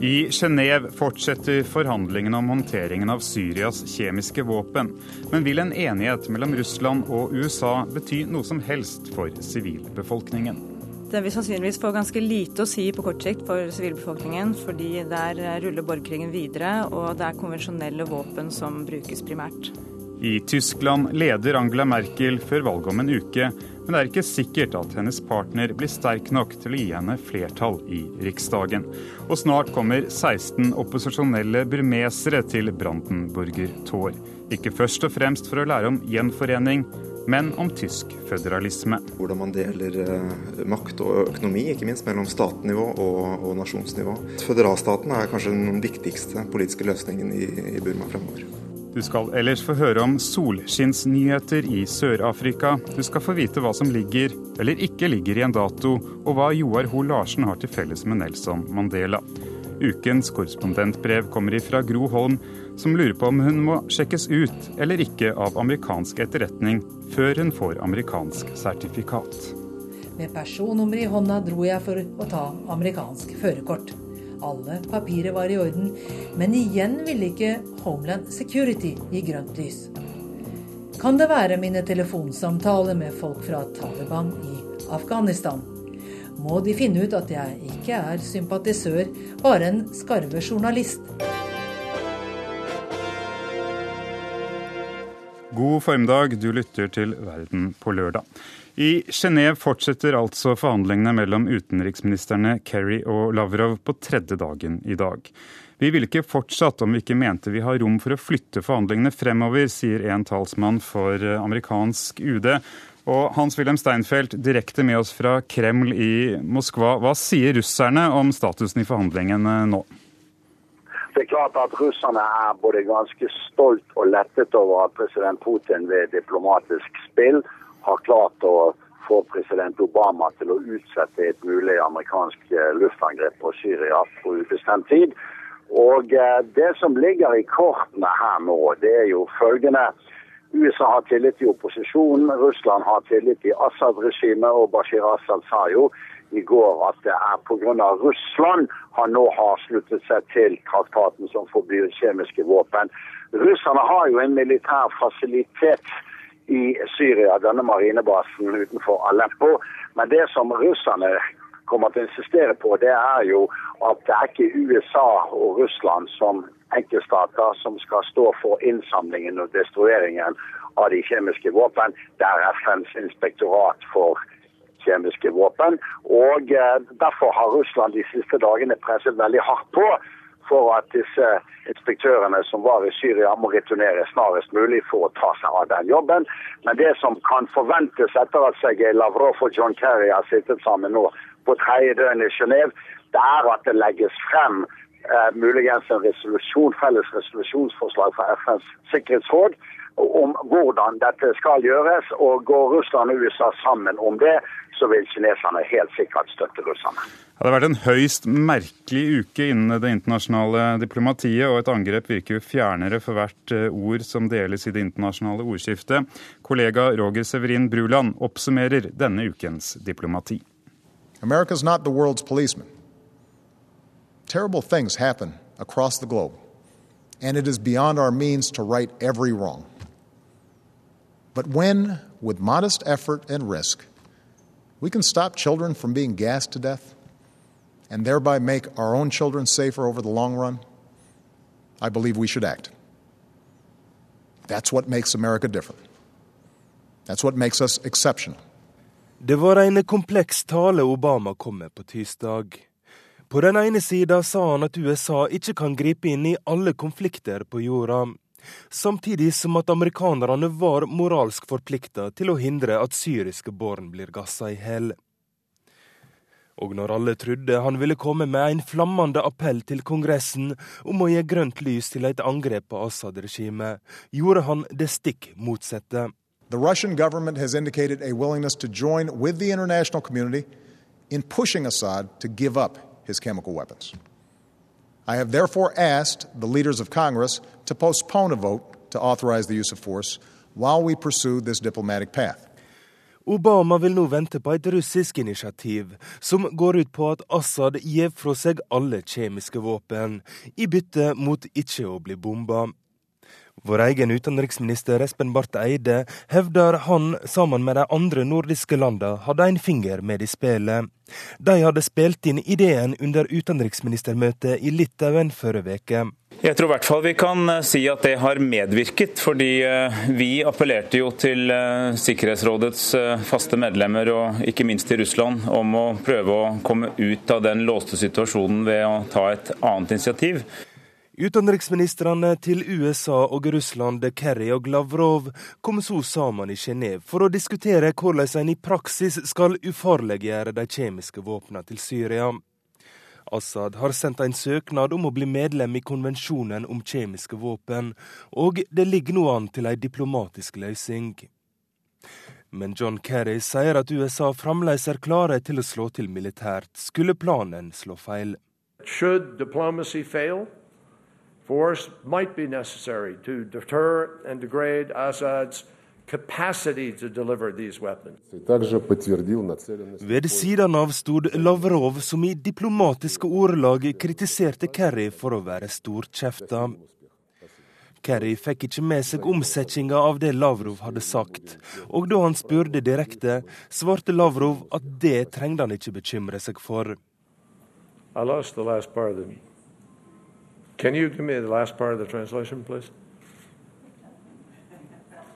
I Genéve fortsetter forhandlingene om håndteringen av Syrias kjemiske våpen. Men vil en enighet mellom Russland og USA bety noe som helst for sivilbefolkningen? Det vil sannsynligvis få ganske lite å si på kort sikt for sivilbefolkningen, fordi der ruller borgerkrigen videre, og det er konvensjonelle våpen som brukes primært. I Tyskland leder Angela Merkel før valget om en uke, men det er ikke sikkert at hennes partner blir sterk nok til å gi henne flertall i Riksdagen. Og snart kommer 16 opposisjonelle burmesere til Brandenburger Tor. Ikke først og fremst for å lære om gjenforening, men om tysk føderalisme. Hvordan man deler eh, makt og økonomi, ikke minst mellom statnivå og, og nasjonsnivå. Føderalstaten er kanskje den viktigste politiske løsningen i, i Burma fremover. Du skal ellers få høre om solskinnsnyheter i Sør-Afrika. Du skal få vite hva som ligger, eller ikke ligger i en dato, og hva Joar Ho Larsen har til felles med Nelson Mandela. Ukens korrespondentbrev kommer ifra Gro Holm, som lurer på om hun må sjekkes ut eller ikke av amerikansk etterretning før hun får amerikansk sertifikat. Med personnummer i hånda dro jeg for å ta amerikansk førerkort. Alle papirer var i orden, men igjen ville ikke Homeland Security gi grønt lys. Kan det være mine telefonsamtaler med folk fra Taliban i Afghanistan? Må de finne ut at jeg ikke er sympatisør, bare en skarve journalist? God formiddag, du lytter til Verden på lørdag. I Genéve fortsetter altså forhandlingene mellom utenriksministrene Kerry og Lavrov på tredje dagen i dag. Vi ville ikke fortsatt om vi ikke mente vi har rom for å flytte forhandlingene fremover, sier en talsmann for amerikansk UD. Og Hans-Wilhelm Steinfeld, direkte med oss fra Kreml i Moskva. Hva sier russerne om statusen i forhandlingene nå? Det er klart at russerne er både ganske stolt og lettet over at president Putin ved diplomatisk spill har klart å få president Obama til å utsette et mulig amerikansk eh, luftangrep på Syria på ubestemt tid. Og eh, det som ligger i kortene her nå, det er jo følgende. USA har tillit i opposisjonen, Russland har tillit i Assad-regimet, og Bashir Assad sa jo i går at det er pga. Russland han nå har sluttet seg til traktaten som forbyr kjemiske våpen. Russerne har jo en militær fasilitet i Syria, denne marinebasen utenfor Aleppo. Men det som russerne kommer til å insistere på, det er jo at det er ikke USA og Russland som enkeltstater som skal stå for innsamlingen og destrueringen av de kjemiske våpen. Det er FNs inspektorat for kjemiske våpen. Og eh, Derfor har Russland de siste dagene presset veldig hardt på for at disse inspektørene som var i Syria, må returnere snarest mulig for å ta seg av den jobben. Men det som kan forventes etter at Sergej Lavrov og John Kerry har sittet sammen nå på tredje døgn i Genéve, det er at det legges frem eh, muligens en resolusjon, felles resolusjonsforslag fra FNs sikkerhetsråd om hvordan dette skal gjøres. Og går Russland og USA sammen om det, så vil kineserne helt sikkert støtte russerne. Ja, det har vært en høyst merkelig uke innen det internasjonale diplomatiet, og et angrep virker jo fjernere for hvert eh, ord som deles i det internasjonale ordskiftet. Kollega Roger Severin Bruland oppsummerer denne ukens diplomati. America's not the world's policeman. Terrible things happen across the globe, and it is beyond our means to right every wrong. But when, with modest effort and risk, we can stop children from being gassed to death, and thereby make our own children safer over the long run, I believe we should act. That's what makes America different. That's what makes us exceptional. Det var en kompleks tale Obama kom med på tirsdag. På den ene sida sa han at USA ikke kan gripe inn i alle konflikter på jorda, samtidig som at amerikanerne var moralsk forplikta til å hindre at syriske barn blir gassa i hjel. Og når alle trodde han ville komme med en flammende appell til Kongressen om å gi grønt lys til et angrep på Assad-regimet, gjorde han det stikk motsatte. The Russian government has indicated a willingness to join with the international community in pushing Assad to give up his chemical weapons. I have therefore asked the leaders of Congress to postpone a vote to authorize the use of force while we pursue this diplomatic path. Obama vil nå vente på et russisk initiativ som går ut på at Assad gir fra seg alle kjemiske våpen, i bytte mot ikke å bli bomba. Vår egen utenriksminister Espen Barth Eide hevder han sammen med de andre nordiske landene hadde en finger med i spillet. De hadde spilt inn ideen under utenriksministermøtet i Litauen forrige uke. Jeg tror i hvert fall vi kan eh, si at det har medvirket, fordi eh, vi appellerte jo til eh, Sikkerhetsrådets faste medlemmer, og ikke minst til Russland, om å prøve å komme ut av den låste situasjonen ved å ta et annet initiativ. Utenriksministrene til USA og Russland, Kerry og Lavrov, kom så sammen i Genéve for å diskutere hvordan en i praksis skal ufarliggjøre de kjemiske våpnene til Syria. Assad har sendt en søknad om å bli medlem i konvensjonen om kjemiske våpen, og det ligger nå an til en diplomatisk løsning. Men John Kerry sier at USA fremdeles er klare til å slå til militært, skulle planen slå feil. Should diplomacy fail, force might be necessary to deter and degrade Assad's ved siden av stod Lavrov, som i diplomatiske ordelag kritiserte Kerry for å være storkjefta. Kerry fikk ikke med seg omsetninga av det Lavrov hadde sagt, og da han spurte direkte, svarte Lavrov at det trengte han ikke bekymre seg for. Can you give me the last part of the translation, please?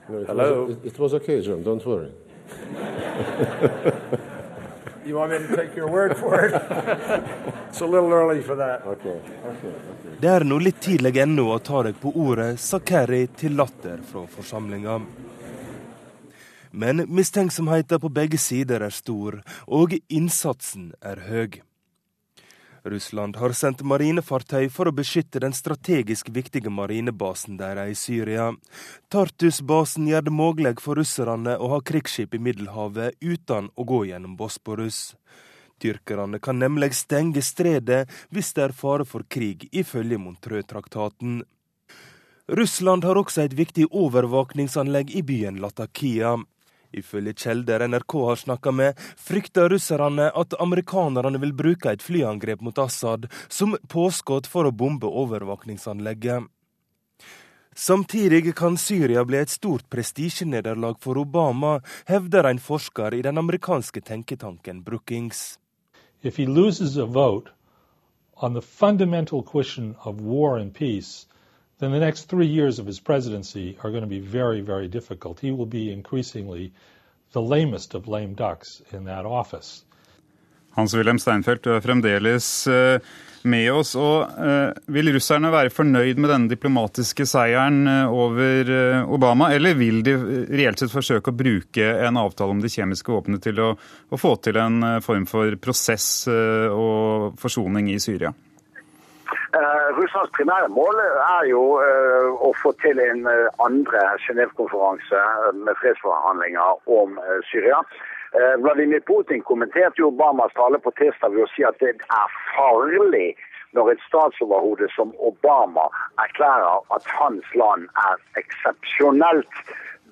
No, it Hello? Was, it, was okay, John. Don't worry. you want me to take your word for it? It's a little early for that. Okay. Okay. Okay. Det er nå litt tidlig ennå å ta deg på ordet, sa Kerry til latter fra forsamlinga. Men mistenksomheten på begge sider er stor, og innsatsen er høy. Russland har sendt marinefartøy for å beskytte den strategisk viktige marinebasen deres i Syria. Tartus-basen gjør det mulig for russerne å ha krigsskip i Middelhavet uten å gå gjennom Bosporus. Tyrkerne kan nemlig stenge stredet hvis det er fare for krig, ifølge Montreux-traktaten. Russland har også et viktig overvåkningsanlegg i byen Latakia. Ifølge kjelder NRK har snakka med, frykter russerne at amerikanerne vil bruke et flyangrep mot Assad som påskudd for å bombe overvåkningsanlegget. Samtidig kan Syria bli et stort prestisjenederlag for Obama, hevder en forsker i den amerikanske tenketanken Brookings. If he loses a vote on the fundamental question of war and peace, then the next three years of his presidency are going to be very, very difficult. He will be increasingly the lamest of lame ducks in that office. Hans-Wilhelm Steinfeld, du er fremdeles eh, med oss. og uh, Vil russerne være fornøyd med denne diplomatiske seieren uh, over Obama, eller vil de reelt sett forsøke å bruke en avtale om de kjemiske våpnene til å, å få til en form for prosess og forsoning i Syria? Uh, Russlands primære mål er jo uh, å få til en uh, andre Genéve-konferanse med fredsforhandlinger om Syria. Vladimir Putin kommenterte jo Obamas tale på tirsdag ved å si at det er farlig når et statsoverhode som Obama erklærer at hans land er eksepsjonelt.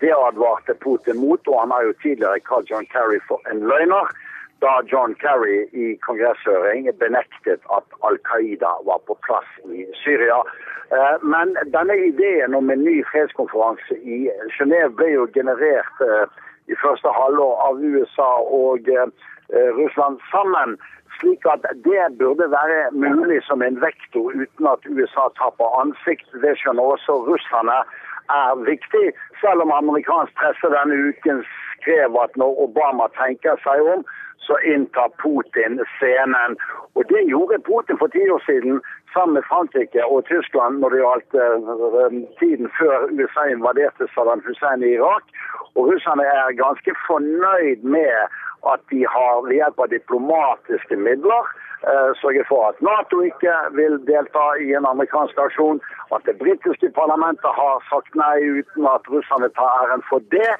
Det advarte Putin mot, og han har jo tidligere kalt John Kerry for en løgner da John Kerry i kongresshøring benektet at Al Qaida var på plass i Syria. Eh, men denne ideen om en ny fredskonferanse i Genéve ble jo generert eh, i første halvår av USA og eh, Russland sammen. Slik at det burde være mulig som en vektor uten at USA taper ansikt. Det skjønner også russerne er viktig, selv om amerikansk presse denne uken skrev at når Obama tenker seg om, så inntar Putin scenen. Og Det gjorde Putin for ti år siden sammen med Frankrike og Tyskland når det gjaldt eh, tiden før USA invaderte Saddam Hussein i Irak. Og russerne er ganske fornøyd med at de har ved hjelp av diplomatiske midler uh, sørget for at Nato ikke vil delta i en amerikansk aksjon, at det britiske parlamentet har sagt nei uten at russerne tar æren for det.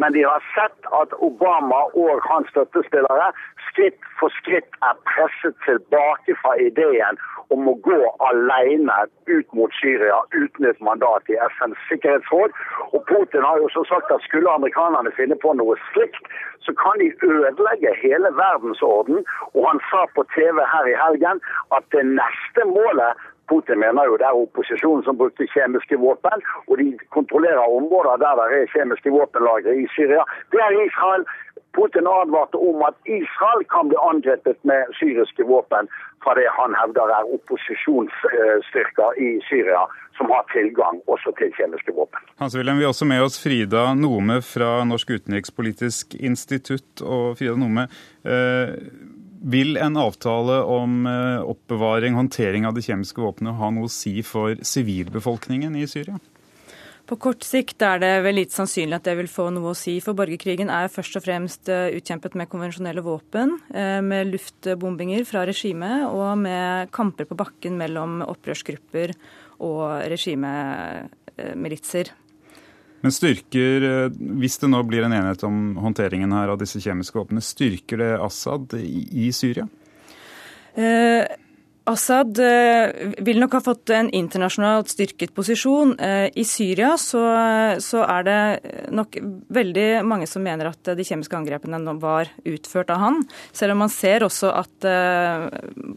Men de har sett at Obama og hans støttespillere skritt for skritt er presset tilbake fra ideen om å gå alene ut mot Syria uten et mandat i FNs sikkerhetsråd. Og Putin har jo også sagt at skulle amerikanerne finne på noe slikt, så kan de ødelegge hele verdensorden. Og han sa på TV her i helgen at det neste målet Putin mener jo det er opposisjonen som brukte kjemiske våpen, og de kontrollerer områder der det er kjemiske våpenlagre i Syria. Det er Israel. Putin advarte om at Israel kan bli angrepet med syriske våpen fra det han hevder er opposisjonsstyrker i Syria som har tilgang også til kjemiske våpen. Hans Wilhelm, Vi har også med oss Frida Nome fra Norsk utenrikspolitisk institutt. Og Frida Nome, eh, vil en avtale om eh, oppbevaring, håndtering av de kjemiske våpnene ha noe å si for sivilbefolkningen i Syria? På kort sikt er det vel litt sannsynlig at det vil få noe å si, for borgerkrigen er først og fremst eh, utkjempet med konvensjonelle våpen, eh, med luftbombinger fra regimet og med kamper på bakken mellom opprørsgrupper og regimemilitser. Men styrker, hvis det nå blir en enighet om håndteringen her av disse kjemiske våpnene, styrker det Assad i, Syria? Eh, Assad eh, vil nok ha fått en internasjonalt styrket posisjon. Eh, I Syria så, så, er det nok veldig mange som mener at de kjemiske angrepene var utført av han. Selv om man ser også at eh,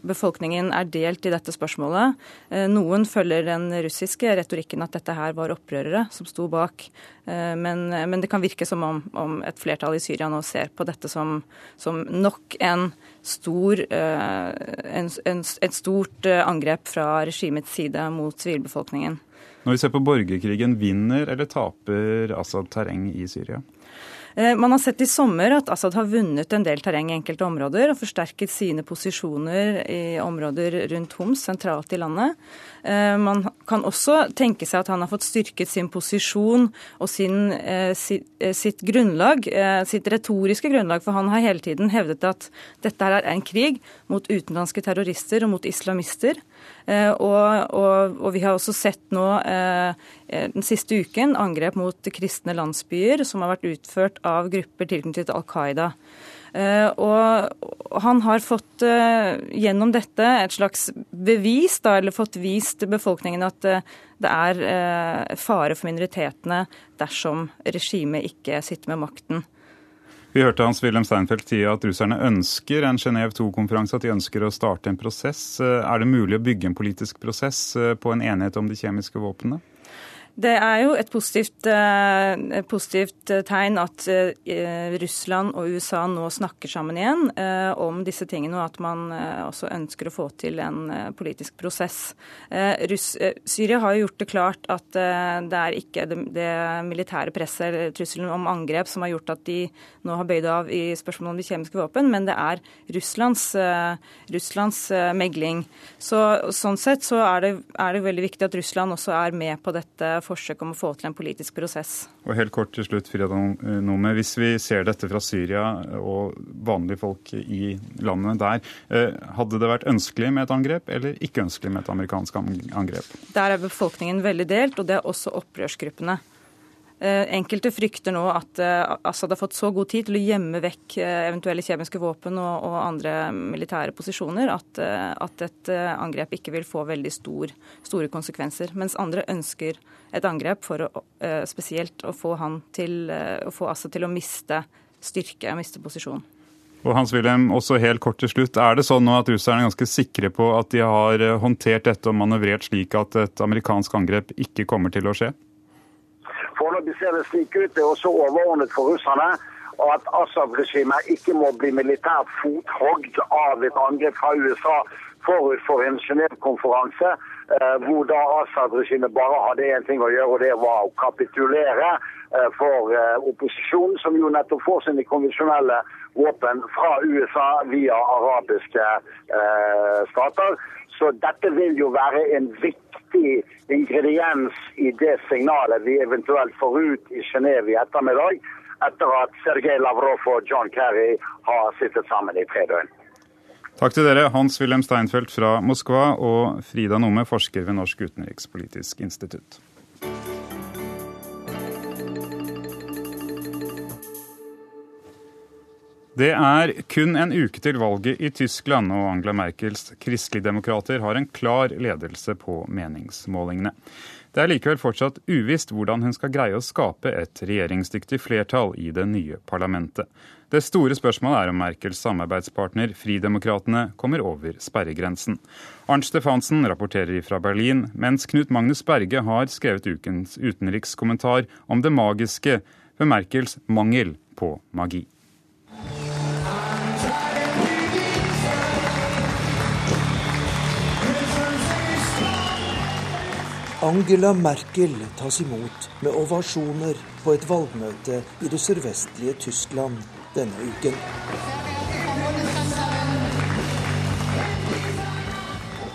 befolkningen er delt i dette spørsmålet. Noen følger den russiske retorikken at dette her var opprørere som sto bak. Men, men det kan virke som om, om, et flertall i Syria nå ser på dette som, som nok en stor, en, en, et stort eh, angrep fra regimets side mot sivilbefolkningen. Når vi ser på borgerkrigen, vinner eller taper Assad terreng i Syria? Eh, man har sett i sommer at Assad har vunnet en del terreng i enkelte områder og forsterket sine posisjoner i områder rundt Homs, sentralt i landet. Eh, man kan også tenke seg at han har fått styrket sin posisjon og sin, sitt, sitt grunnlag, sitt retoriske grunnlag, for han har hele tiden hevdet at dette er en krig mot utenlandske terrorister og mot islamister. Og, og, og, vi har også sett nå den siste uken angrep mot kristne landsbyer som har vært utført av grupper tilknyttet Al Qaida. Eh, og han har fått eh, gjennom dette et slags bevis, da, eller fått vist befolkningen at eh, det er fare for minoritetene dersom regimet ikke sitter med makten. Vi hørte Hans-Wilhelm Steinfeld si at russerne ønsker en Genéve 2-konferanse, at de ønsker å starte en prosess. Er det mulig å bygge en politisk prosess på en enighet om de kjemiske våpnene? Det er jo et positivt, eh, positivt, tegn at eh, Russland og USA nå snakker sammen igjen eh, om disse tingene, og at man også ønsker å få til en politisk prosess. Russ, Syria har jo gjort det klart at det er ikke det, det militære presset eller trusselen om angrep som har gjort at de nå har bøyd av i spørsmålet om de kjemiske våpen, men det er Russlands, Russlands megling. Så, sånn sett så er det, er det veldig viktig at Russland også er med på dette forsøk om å få til en politisk prosess. Og helt kort til slutt, Frida Nome. Hvis vi ser dette fra Syria og vanlige folk i landene der, eh, hadde det vært ønskelig med et angrep, eller ikke ønskelig med et amerikansk angrep? Der er befolkningen veldig delt, og det er også opprørsgruppene. Eh, enkelte frykter nå at eh, Assad har fått så god tid til å gjemme vekk eh, eventuelle kjemiske våpen og, og andre militære posisjoner at, at, et angrep ikke vil få veldig stor, store konsekvenser. Mens andre ønsker et angrep for å, spesielt å få, til, å få Assad til å miste styrke og miste posisjon. Og Hans Wilhelm, også helt kort til slutt. Er det sånn nå at russerne er ganske sikre på at de har håndtert dette og manøvrert slik at et amerikansk angrep ikke kommer til å skje? Foreløpig ser det slik ut. Det er også overordnet for russerne at Assad-regimet ikke må bli militært fothogd av et angrep fra USA forut for en Genéve-konferanse, eh, hvor da Assad-regimet bare hadde én ting å gjøre, og det var å kapitulere eh, for eh, opposisjonen, som jo nettopp får sine konvensjonelle våpen fra USA via arabiske stater. Så dette vil jo være en viktig ingrediens i det signalet vi eventuelt får ut i Genéve i ettermiddag, etter at Sergej Lavrov og John Kerry har sittet sammen i tre døgn. Takk til dere, Hans-Wilhelm Steinfeld fra Moskva og Frida Nome, forsker ved Norsk utenrikspolitisk institutt. Det er kun en uke til valget i Tyskland, og Angela Merkels kristeligdemokrater har en klar ledelse på meningsmålingene. Det er likevel fortsatt uvisst hvordan hun skal greie å skape et regjeringsdyktig flertall i det nye parlamentet. Det store spørsmålet er om Merkels samarbeidspartner Fridemokratene kommer over sperregrensen. Arnt Stefansen rapporterer fra Berlin, mens Knut Magnus Berge har skrevet ukens utenrikskommentar om det magiske ved Merkels mangel på magi. Angela Merkel tas imot med ovasjoner på et valgmøte i det sørvestlige Tyskland denne uken.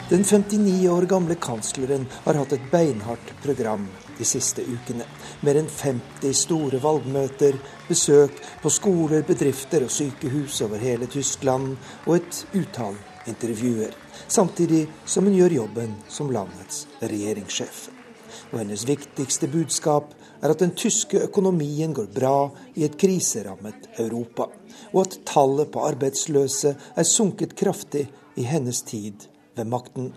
Den 59 år gamle kansleren har hatt et beinhardt program de siste ukene. Mer enn 50 store valgmøter, besøk på skoler, bedrifter og sykehus over hele Tyskland og et utall intervjuer. Samtidig som hun gjør jobben som landets regjeringssjef. Og hennes viktigste budskap er at den tyske økonomien går bra i et kriserammet Europa, og at tallet på arbeidsløse er sunket kraftig i hennes tid ved makten.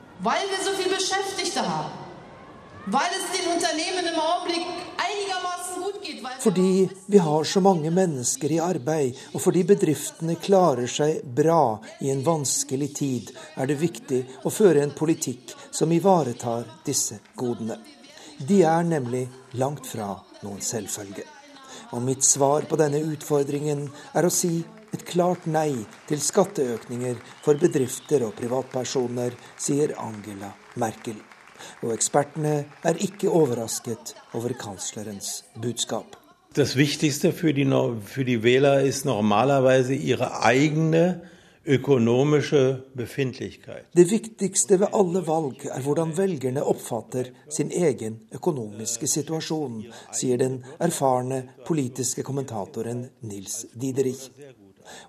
Fordi vi har så mange mennesker i arbeid, og fordi bedriftene klarer seg bra i en vanskelig tid, er det viktig å føre en politikk som ivaretar disse godene. De er nemlig langt fra noen selvfølge. Og mitt svar på denne utfordringen er å si et klart nei til skatteøkninger for bedrifter og privatpersoner, sier Angela Merkel. Og ekspertene er ikke overrasket over kanslerens budskap. Det viktigste for de, for de Wähler er normalerweise ihre egne økonomiske befindlichkeit. Det viktigste ved alle valg er hvordan velgerne oppfatter sin egen økonomiske situasjon, sier den erfarne politiske kommentatoren Nils Diderich.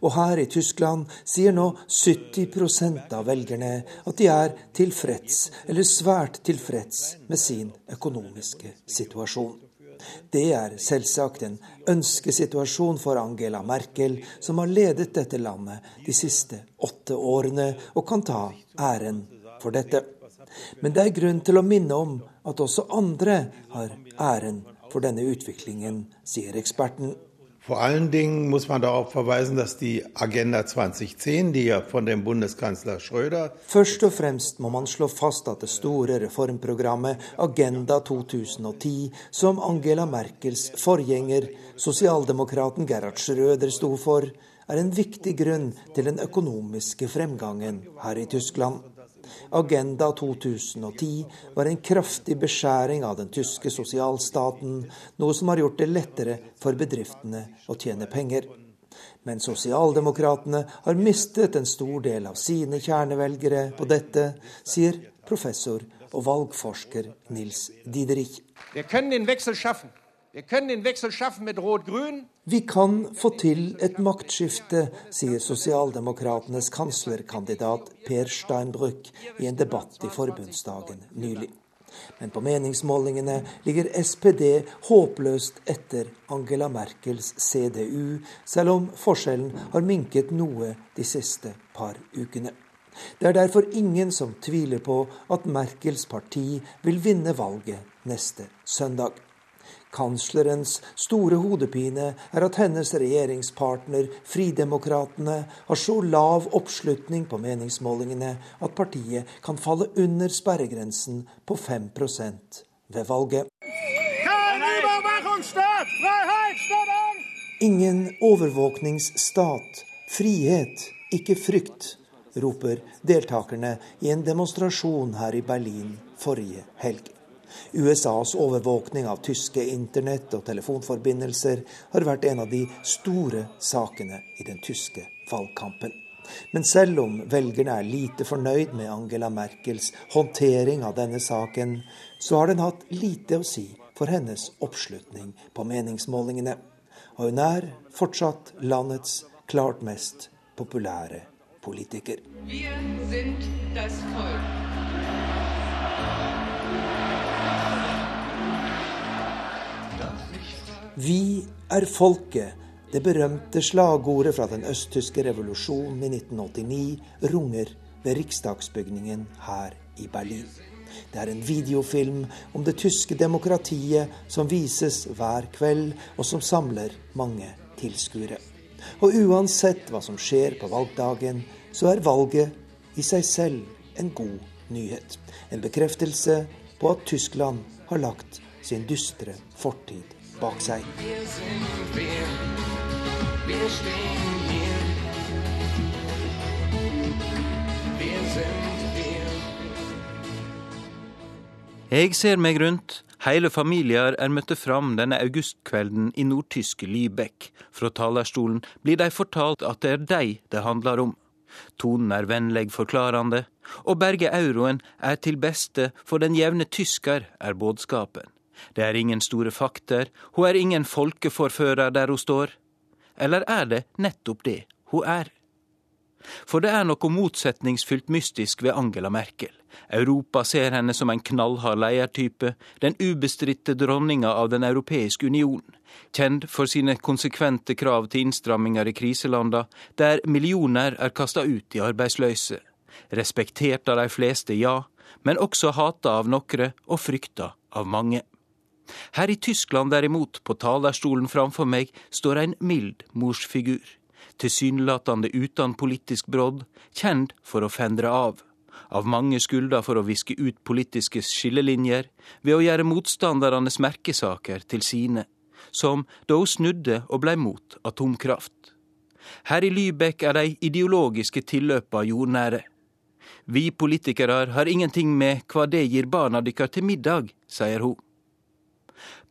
Og her i Tyskland sier nå 70% av velgerne at de er tilfreds, eller svært tilfreds, med sin økonomiske situasjon. Det er selvsagt en ønskesituasjon for Angela Merkel, som har ledet dette landet de siste åtte årene, og kan ta æren for dette. Men det er grunn til å minne om at også andre har æren for denne utviklingen, sier eksperten. Vor allen Dingen muss man darauf verweisen, dass die Agenda 2010, die ja von dem Bundeskanzler Schröder Først og fremst må man slå fast at det store reformprogrammet Agenda 2010, som Angela Merkels forgjenger, sosialdemokraten Gerhard Schröder sto for, er en viktig grunn til den økonomiske fremgangen her i Tyskland. Agenda 2010 var en kraftig beskjæring av den tyske sosialstaten, noe som har gjort det lettere for bedriftene å tjene penger. Men sosialdemokratene har mistet en stor del av sine kjernevelgere på dette, sier professor og valgforsker Nils Diderich. Vi kan en veksel schaffen. Vi kan få til et maktskifte, sier sosialdemokratenes kanslerkandidat Per Steinbrück i en debatt i forbundsdagen nylig. Men på meningsmålingene ligger SPD håpløst etter Angela Merkels CDU, selv om forskjellen har minket noe de siste par ukene. Det er derfor ingen som tviler på at Merkels parti vil vinne valget neste søndag. Kanslerens store hodepine er at hennes regjeringspartner Fridemokratene har så lav oppslutning på meningsmålingene at partiet kan falle under sperregrensen på 5% ved valget. Ingen overvåkningsstat. Frihet, ikke frykt, roper deltakerne i en demonstrasjon her i Berlin forrige helg. USAs overvåkning av tyske internett- og telefonforbindelser har vært en av de store sakene i den tyske valgkampen. Men selv om velgerne er lite fornøyd med Angela Merkels håndtering av denne saken, så har den hatt lite å si for hennes oppslutning på meningsmålingene. Og hun er fortsatt landets klart mest populære politiker. Vi sind das Volk. Vi er folket, Det berømte slagordet fra den østtyske revolusjonen i 1989 runger ved riksdagsbygningen her i Berlin. Det er en videofilm om det tyske demokratiet som vises hver kveld, og som samler mange tilskuere. Og uansett hva som skjer på valgdagen, så er valget i seg selv en god nyhet. En bekreftelse på at Tyskland har lagt sin dystre fortid bak seg. Jeg ser meg rundt. Hele familier er møtte fram denne augustkvelden i nordtyske Lübeck. Fra talerstolen blir de fortalt at det er de det handler om. Tonen er vennlig forklarende, og berge euroen er til beste for den jevne tysker, er budskapen. Det er ingen store fakter, hun er ingen folkeforfører der hun står. Eller er det nettopp det hun er? For det er noe motsetningsfylt mystisk ved Angela Merkel. Europa ser henne som en knallhard ledertype, den ubestridte dronninga av Den europeiske union, kjent for sine konsekvente krav til innstramminger i kriselanda, der millioner er kasta ut i arbeidsløse. Respektert av de fleste, ja, men også hata av nokre og frykta av mange. Her i Tyskland derimot, på talerstolen framfor meg, står en mild morsfigur. Tilsynelatende uten politisk brodd, kjent for å fendre av av mange skulder for å viske ut politiske skillelinjer ved å gjøre motstandernes merkesaker til sine, som da hun snudde og blei mot atomkraft. Her i Lybekk er de ideologiske tilløpa jordnære. Vi politikere har ingenting med hva det gir barna deres til middag, sier hun.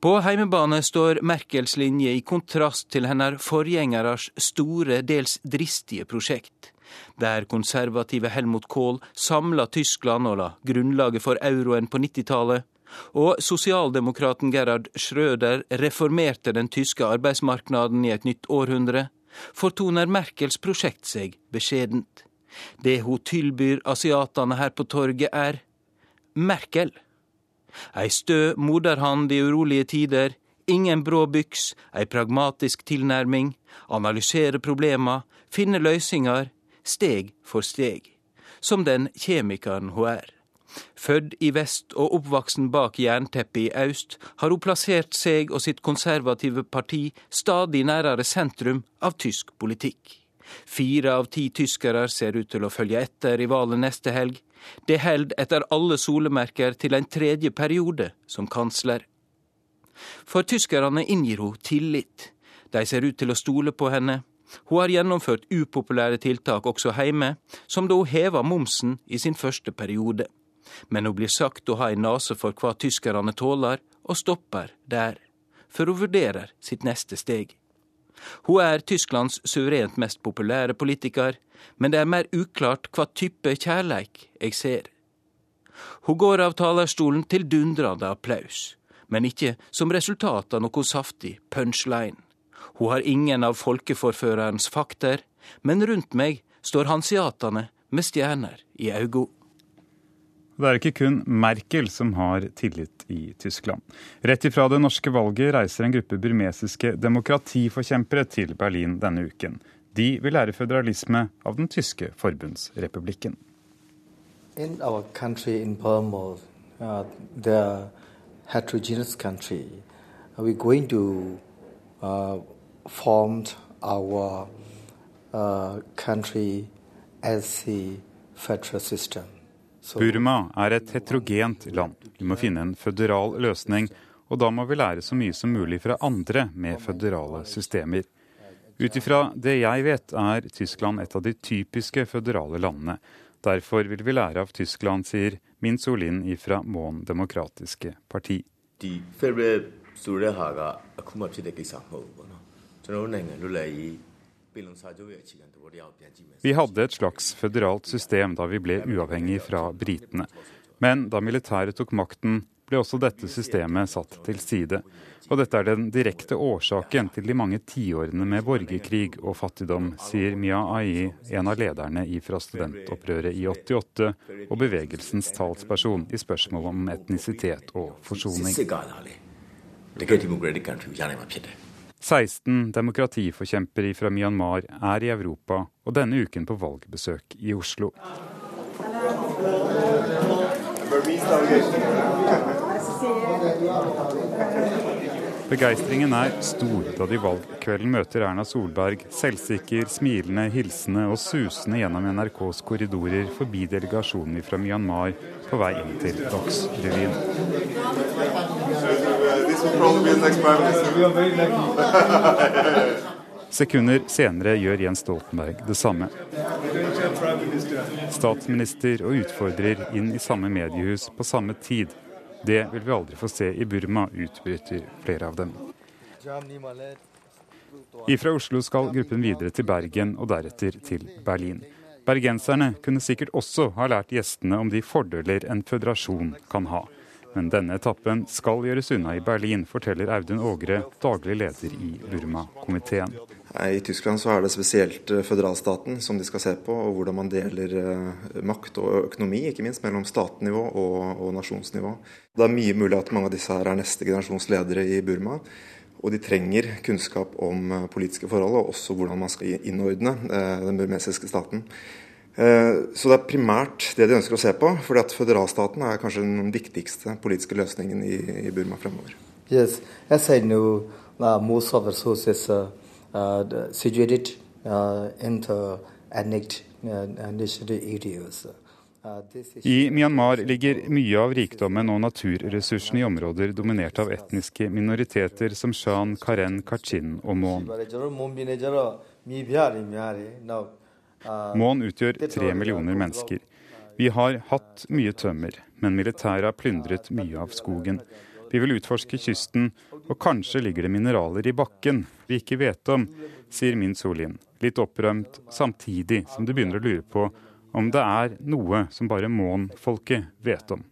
På heimebane står Merkels linje i kontrast til hennes forgjengeres store, dels dristige prosjekt der konservative Helmut Kohl samla Tyskland og la grunnlaget for euroen på 90-tallet, og sosialdemokraten Gerhard Schrøder reformerte den tyske arbeidsmarknaden i et nytt århundre, fortoner Merkels prosjekt seg beskjedent. Det hun tilbyr asiatene her på torget, er Merkel. Ei stø moderhand i urolige tider, ingen brå byks, ei pragmatisk tilnærming, analysere problema, finne løsninger, steg for steg, som den kjemikeren hun er. Født i vest og oppvoksen bak jernteppet i øst, har hun plassert seg og sitt konservative parti stadig nærere sentrum av tysk politikk. Fire av ti tyskere ser ut til å følge etter i valget neste helg. Det held etter alle solemerker til en tredje periode som kansler. For tyskerne inngir hun tillit. De ser ut til å stole på henne, hun har gjennomført upopulære tiltak også hjemme, som da hun heva momsen i sin første periode. Men hun blir sagt å ha ei nase for hva tyskerne tåler, og stopper der, For hun vurderer sitt neste steg. Hun er Tysklands suverent mest populære politiker, men det er mer uklart hva type kjærleik jeg ser. Hun går av talerstolen til dundrende applaus, men ikke som resultat av noe saftig punchline. Hun har ingen av folkeforførerens fakter, men rundt meg står hansiatene med stjerner i augo. Det er ikke kun Merkel som har tillit i Tyskland. Rett ifra det norske valget reiser en gruppe burmesiske demokratiforkjempere til Berlin denne uken. De vil lære føderalisme av den tyske forbundsrepublikken. In our country in Burma, uh, the heterogeneous country, are we going to uh, formed our uh, country as federal system. Burma er et heterogent land. Vi må finne en føderal løsning, og da må vi lære så mye som mulig fra andre med føderale systemer. Ut ifra det jeg vet, er Tyskland et av de typiske føderale landene. Derfor vil vi lære av Tyskland, sier Min Solin ifra Mån demokratiske parti. De vi hadde et slags føderalt system da vi ble uavhengig fra britene. Men da militæret tok makten, ble også dette systemet satt til side. Og dette er den direkte årsaken til de mange tiårene med borgerkrig og fattigdom, sier Mia Ai, en av lederne fra studentopprøret i 88 og bevegelsens talsperson i spørsmål om etnisitet og forsoning. 16 demokratiforkjempere fra Myanmar er i Europa og denne uken på valgbesøk i Oslo. Begeistringen er stor da de valgkvelden møter Erna Solberg selvsikker, smilende, hilsende og susende gjennom NRKs korridorer forbi delegasjonen fra Myanmar på vei inn til Dagsrevyen. Sekunder senere gjør Jens Stoltenberg det samme. Statsminister og utfordrer inn i samme mediehus på samme tid. Det vil vi aldri få se i Burma, utbryter flere av dem. Ifra Oslo skal gruppen videre til Bergen og deretter til Berlin. Bergenserne kunne sikkert også ha lært gjestene om de fordeler en føderasjon kan ha. Men denne etappen skal gjøres unna i Berlin, forteller Audun Ågre, daglig leder i Burma-komiteen. I Tyskland så er det spesielt eh, føderalstaten som de skal se på, og hvordan man deler eh, makt og økonomi, ikke minst mellom statnivå og, og nasjonsnivå. Det er mye mulig at mange av disse her er neste generasjons ledere i Burma. Og de trenger kunnskap om eh, politiske forhold, og også hvordan man skal innordne den burmesiske staten. Så det er primært det de ønsker å se på, fordi at føderalstaten er kanskje den viktigste politiske løsningen i, Burma fremover. Yes, as I know, uh, most of the sources, uh, uh, situated uh, in the ethnic uh, areas. I Myanmar ligger mye av rikdommen og naturressursene i områder dominert av etniske minoriteter som shan, karen, kachin og mon. Mon utgjør tre millioner mennesker. Vi har hatt mye tømmer, men militæret har plyndret mye av skogen. Vi vil utforske kysten, og kanskje ligger det mineraler i bakken vi ikke vet om, sier Min Solin, litt opprømt, samtidig som du begynner å lure på om det er noe som bare Mon-folket vet om.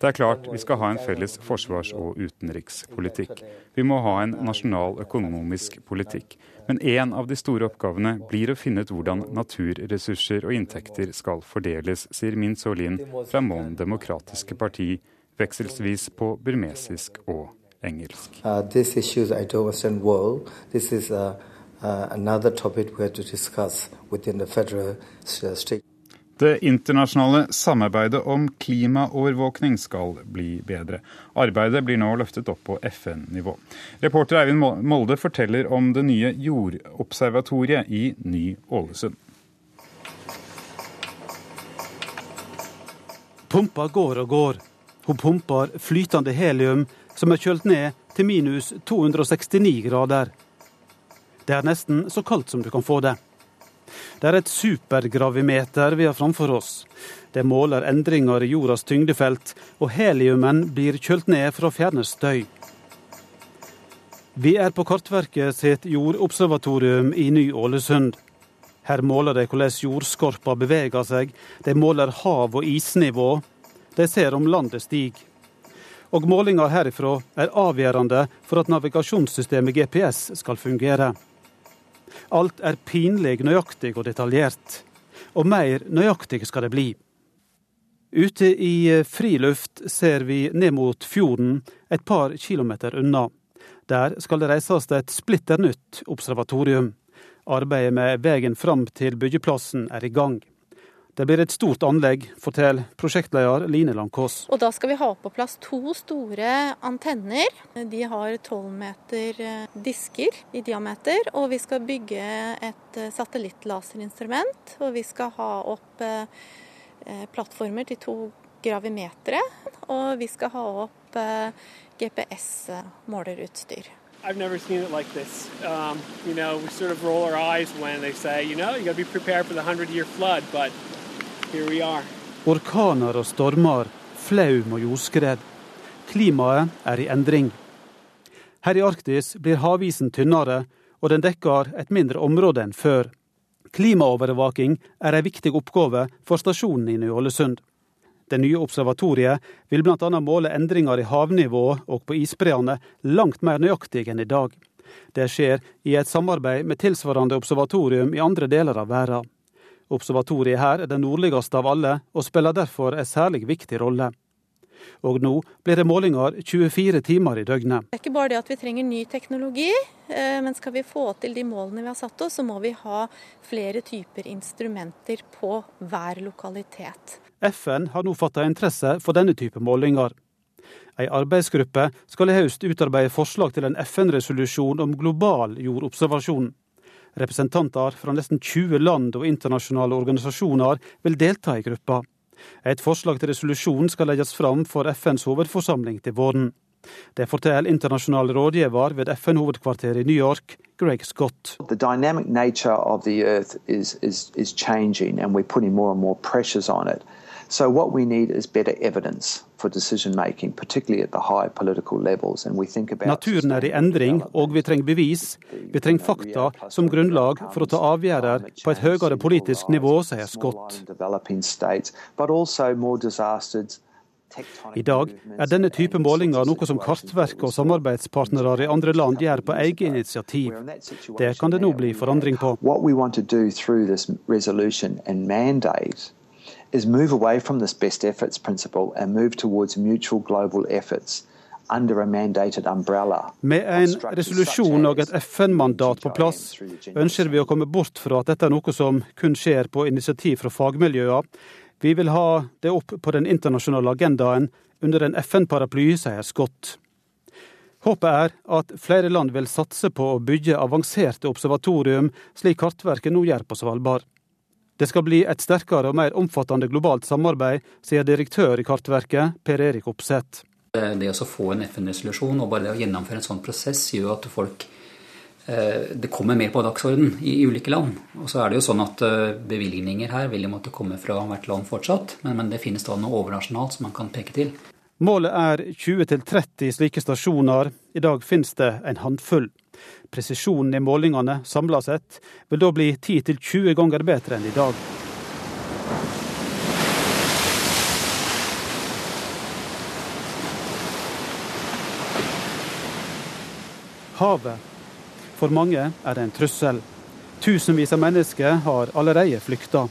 Det er klart vi skal ha en felles forsvars- og utenrikspolitikk. Vi må ha en nasjonal økonomisk politikk. Men en av de store oppgavene blir å finne ut hvordan naturressurser og inntekter skal fordeles, sier Min Solin fra Mon demokratiske parti, vekselsvis på burmesisk og engelsk. Uh, det internasjonale samarbeidet om klimaovervåkning skal bli bedre. Arbeidet blir nå løftet opp på FN-nivå. Reporter Eivind Molde forteller om det nye jordobservatoriet i Ny-Ålesund. Pumpa går og går. Hun pumper flytende helium som er kjølt ned til minus 269 grader. Det er nesten så kaldt som du kan få det. Det er et supergravimeter vi har framfor oss. Det måler endringer i jordas tyngdefelt, og heliumen blir kjølt ned for å fjerne støy. Vi er på Kartverket sitt jordobservatorium i Ny-Ålesund. Her måler de hvordan jordskorpa beveger seg, de måler hav- og isnivå. De ser om landet stiger. Og målinger herifra er avgjørende for at navigasjonssystemet GPS skal fungere. Alt er pinlig nøyaktig og detaljert. Og mer nøyaktig skal det bli. Ute i eh, friluft ser vi ned mot fjorden, et par kilometer unna. Der skal det reises et splitter nytt observatorium. Arbeidet med veien fram til byggeplassen er i gang. Det blir et stort anlegg, forteller prosjektleder Line Langkås. Og Da skal vi ha på plass to store antenner. De har 12 meter eh, disker i diameter. Og vi skal bygge et eh, satellittlaserinstrument. Og vi skal ha opp eh, plattformer til to gravimetere. Og vi skal ha opp GPS-målerutstyr. I've never seen it like this. Um, you know, we sort of roll our eyes when they say, you know, you got to be prepared for the 100 year flood, but Orkaner og stormer, flaum og jordskred. Klimaet er i endring. Her i Arktis blir havisen tynnere, og den dekker et mindre område enn før. Klimaovervåking er en viktig oppgave for stasjonen i Ny-Ålesund. Det nye observatoriet vil bl.a. måle endringer i havnivå og på isbreene langt mer nøyaktig enn i dag. Det skjer i et samarbeid med tilsvarende observatorium i andre deler av verden. Observatoriet her er det nordligste av alle, og spiller derfor en særlig viktig rolle. Og nå blir det målinger 24 timer i døgnet. Det er ikke bare det at vi trenger ny teknologi, eh, men skal vi få til de målene vi har satt oss, så må vi ha flere typer instrumenter på hver lokalitet. FN har nå fatta interesse for denne type målinger. Ei arbeidsgruppe skal i høst utarbeide forslag til en FN-resolusjon om global jordobservasjon. Representanter fra nesten 20 land og internasjonale organisasjoner vil delta i gruppa. Et forslag til resolusjon skal legges fram for FNs hovedforsamling til våren. Det forteller internasjonal rådgiver ved FN-hovedkvarteret i New York, Greg Scott. The dynamic nature of the earth is, is, is changing and we're putting more and more pressures. So what we need is better evidence for decision making, particularly at the high political levels. And we think about Naturen er i endring, og vi trenger bevis. Vi trenger fakta som grunnlag for å ta avgjørelser på et høyere politisk nivå, sier Scott. I dag er denne type målinger noe som Kartverket og samarbeidspartnere i andre land gjør på eget initiativ. Det kan det nå bli forandring på. Is move away from this best efforts principle and move towards mutual global efforts. Med en resolusjon og et FN-mandat på plass ønsker vi å komme bort fra at dette er noe som kun skjer på initiativ fra fagmiljøer. Vi vil ha det opp på den internasjonale agendaen under en FN-paraply, sier Scott. Håpet er at flere land vil satse på å bygge avanserte observatorium, slik Kartverket nå gjør på Svalbard. Det skal bli et sterkere og mer omfattende globalt samarbeid, sier direktør i Kartverket, Per Erik Opseth. Det å få en FN-resolusjon og bare det å gjennomføre en sånn prosess gjør at folk eh, det kommer mer på dagsorden i ulike land. Og så er det jo sånn at eh, Bevilgninger her vil jo måtte komme fra hvert land fortsatt, men det finnes da noe overnasjonalt som man kan peke til. Målet er 20-30 slike stasjoner. I dag finnes det en håndfull. Presisjonen i målingene samla sett vil da bli 10-20 ganger bedre enn i dag. Havet. For mange er det en trussel. Tusenvis av mennesker har allerede flykta.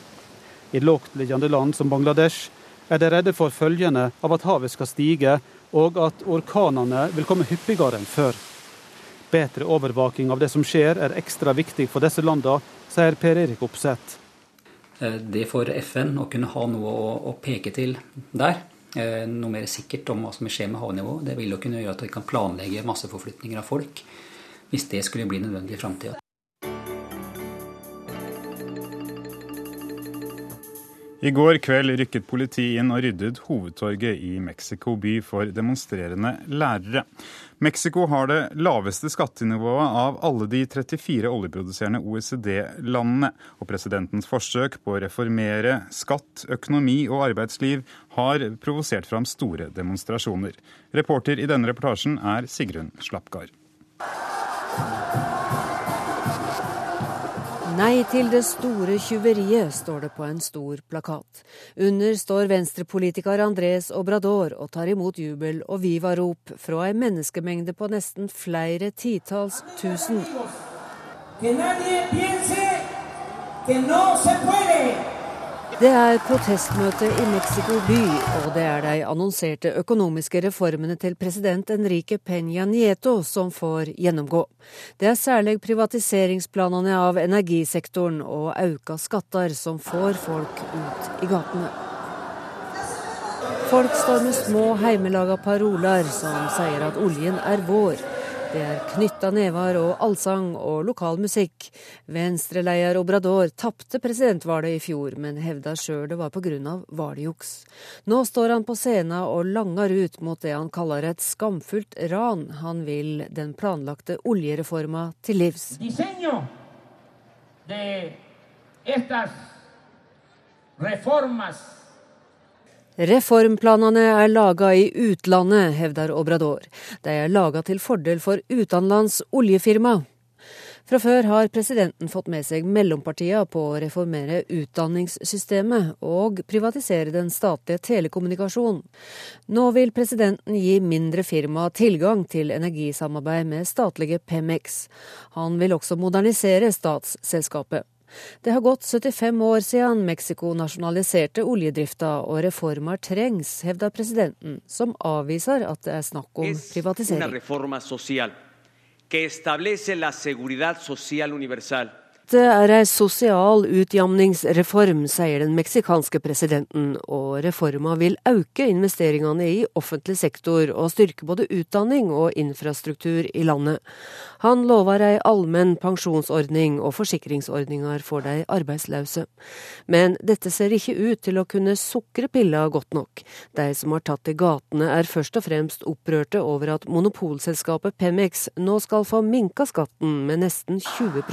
I lavtliggende land som Bangladesh er de redde for følgene av at havet skal stige, og at orkanene vil komme hyppigere enn før. Bedre overvåking av det som skjer er ekstra viktig for disse landene, sier Per Erik Opseth. Eh, det for FN å kunne ha noe å, peke til der, eh, noe mer sikkert om hva som vil skje med havnivået, det vil jo kunne gjøre at vi kan planlegge masseforflytninger av folk hvis det skulle bli nødvendig i framtida. I går kveld rykket politiet inn og ryddet hovedtorget i Mexico by for demonstrerende lærere. Mexico har det laveste skattenivået av alle de 34 oljeproduserende OECD-landene. Og presidentens forsøk på å reformere skatt, økonomi og arbeidsliv har provosert fram store demonstrasjoner. Reporter i denne reportasjen er Sigrun Slapgard. Nei til det store tjuveriet, står det på en stor plakat. Under står venstrepolitiker Andres Obrador og tar imot jubel og vivarop fra ei menneskemengde på nesten flere titalls tusen. Que nadie. Det er protestmøte i Mexico by, og det er de annonserte økonomiske reformene til president Enrique Peña Nieto som får gjennomgå. Det er særlig privatiseringsplanene av energisektoren og auka skatter som får folk ut i gatene. Folk står med små heimelaga paroler som sier at oljen er vår. Det er knytta never og allsang og lokal musikk. Venstreleder Obrador tapte presidentvalget i fjor, men hevda sjøl det var pga. valgjuks. Nå står han på scenen og langer ut mot det han kaller et skamfullt ran. Han vil den planlagte oljereforma til livs. De estas reformas Reformplanene er laga i utlandet, hevder Obrador. De er laga til fordel for utenlands oljefirma. Fra før har presidenten fått med seg mellompartiene på å reformere utdanningssystemet og privatisere den statlige telekommunikasjonen. Nå vil presidenten gi mindre firma tilgang til energisamarbeid med statlige Pemex. Han vil også modernisere statsselskapet. Det har gått 75 år siden Mexico nasjonaliserte oljedrifta, og reformer trengs, hevder presidenten, som avviser at det er snakk om privatisering. Dette er ei sosial utjamningsreform, sier den meksikanske presidenten, og reforma vil øke investeringene i offentlig sektor og styrke både utdanning og infrastruktur i landet. Han lover ei allmenn pensjonsordning og forsikringsordninger for de arbeidsløse. Men dette ser ikke ut til å kunne sukre pilla godt nok. De som har tatt til gatene er først og fremst opprørte over at monopolselskapet Pemex nå skal få minka skatten med nesten 20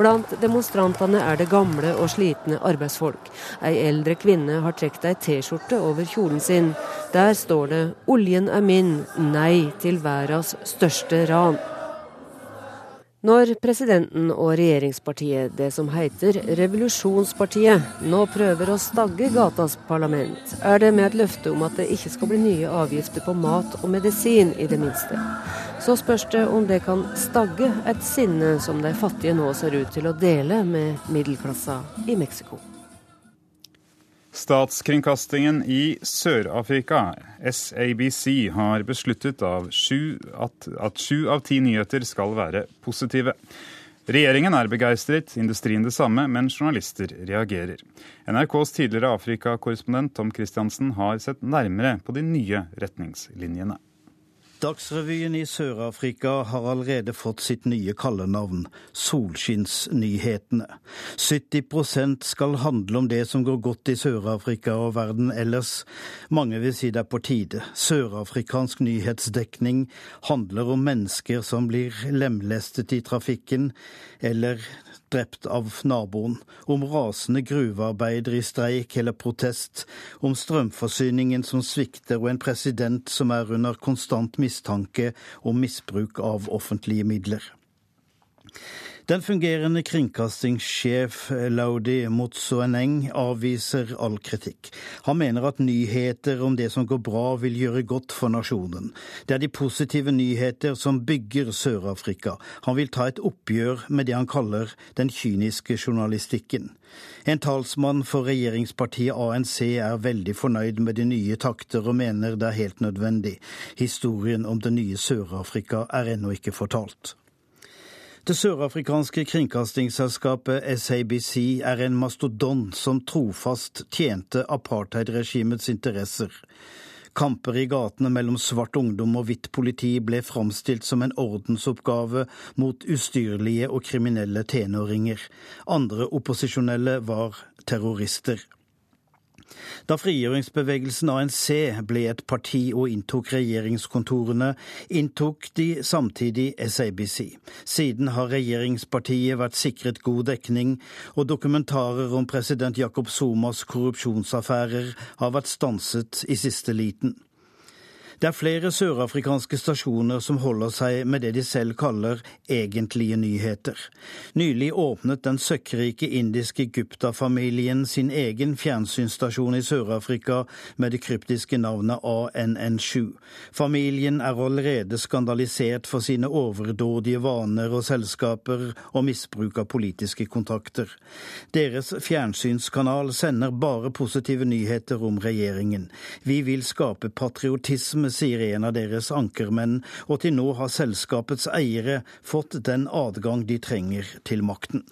Blant demonstrantene er det gamle og slitne arbeidsfolk. Ei eldre kvinne har trukket ei T-skjorte over kjolen sin. Der står det 'Oljen er min, nei til verdens største ran'. Når presidenten og regjeringspartiet, det som heter Revolusjonspartiet, nå prøver å stagge gatas parlament, er det med et løfte om at det ikke skal bli nye avgifter på mat og medisin, i det minste. Så spørs det om det kan stagge et sinne som de fattige nå ser ut til å dele med middelklassa i Mexico. Statskringkastingen i Sør-Afrika, SABC, har besluttet sju, at, at sju av ti nyheter skal være positive. Regjeringen er begeistret, industrien det samme, men journalister reagerer. NRKs tidligere Afrikakorrespondent Tom Christiansen har sett nærmere på de nye retningslinjene. Dagsrevyen i Sør-Afrika har allerede fått sitt nye kallenavn, Solskinnsnyhetene. 70% skal handle om det som går godt i Sør-Afrika og verden ellers. Mange vil si det er på tide. Sørafrikansk nyhetsdekning handler om mennesker som blir lemlestet i trafikken, eller drept av naboen, om rasende gruvearbeidere i streik eller protest, om strømforsyningen som svikter og en president som er under konstant mistanke om misbruk av offentlige midler. Den fungerende kringkastingssjef Laudi Motsoeneng avviser all kritikk. Han mener at nyheter om det som går bra, vil gjøre godt for nasjonen. Det er de positive nyheter som bygger Sør-Afrika. Han vil ta et oppgjør med det han kaller den kyniske journalistikken. En talsmann for regjeringspartiet ANC er veldig fornøyd med de nye takter og mener det er helt nødvendig. Historien om det nye Sør-Afrika er ennå ikke fortalt. Det sørafrikanske kringkastingsselskapet SABC er en mastodon som trofast tjente apartheidregimets interesser. Kamper i gatene mellom svart ungdom og hvitt politi ble framstilt som en ordensoppgave mot ustyrlige og kriminelle tenåringer. Andre opposisjonelle var terrorister. Da frigjøringsbevegelsen ANC ble et parti og inntok regjeringskontorene, inntok de samtidig SABC. Siden har regjeringspartiet vært sikret god dekning, og dokumentarer om president Jacob Somas korrupsjonsaffærer har vært stanset i siste liten. Det er flere sørafrikanske stasjoner som holder seg med det de selv kaller egentlige nyheter. Nylig åpnet den søkkrike indiske Gupta-familien sin egen fjernsynsstasjon i Sør-Afrika med det kryptiske navnet ANN7. Familien er allerede skandalisert for sine overdådige vaner og selskaper og misbruk av politiske kontakter. Deres fjernsynskanal sender bare positive nyheter om regjeringen. Vi vil skape patriotisme sier en av deres ankermenn, og til nå har selskapets eiere fått den adgang de trenger til makten.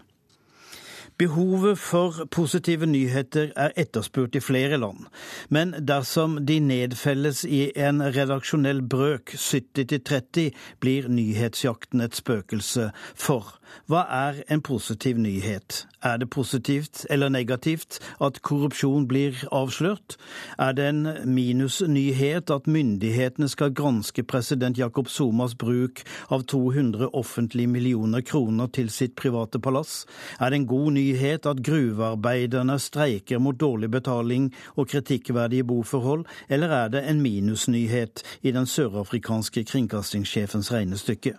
Behovet for positive nyheter er etterspurt i flere land, men dersom de nedfelles i en redaksjonell brøk 70-30, blir nyhetsjakten et spøkelse. For hva er en positiv nyhet? Er det positivt eller negativt at korrupsjon blir avslørt? Er det en minusnyhet at myndighetene skal granske president Jakob Somas bruk av 200 offentlige millioner kroner til sitt private palass? Er det en god nyhet at gruvearbeiderne streiker mot dårlig betaling og kritikkverdige boforhold, eller er det en minusnyhet i den sørafrikanske kringkastingssjefens regnestykke?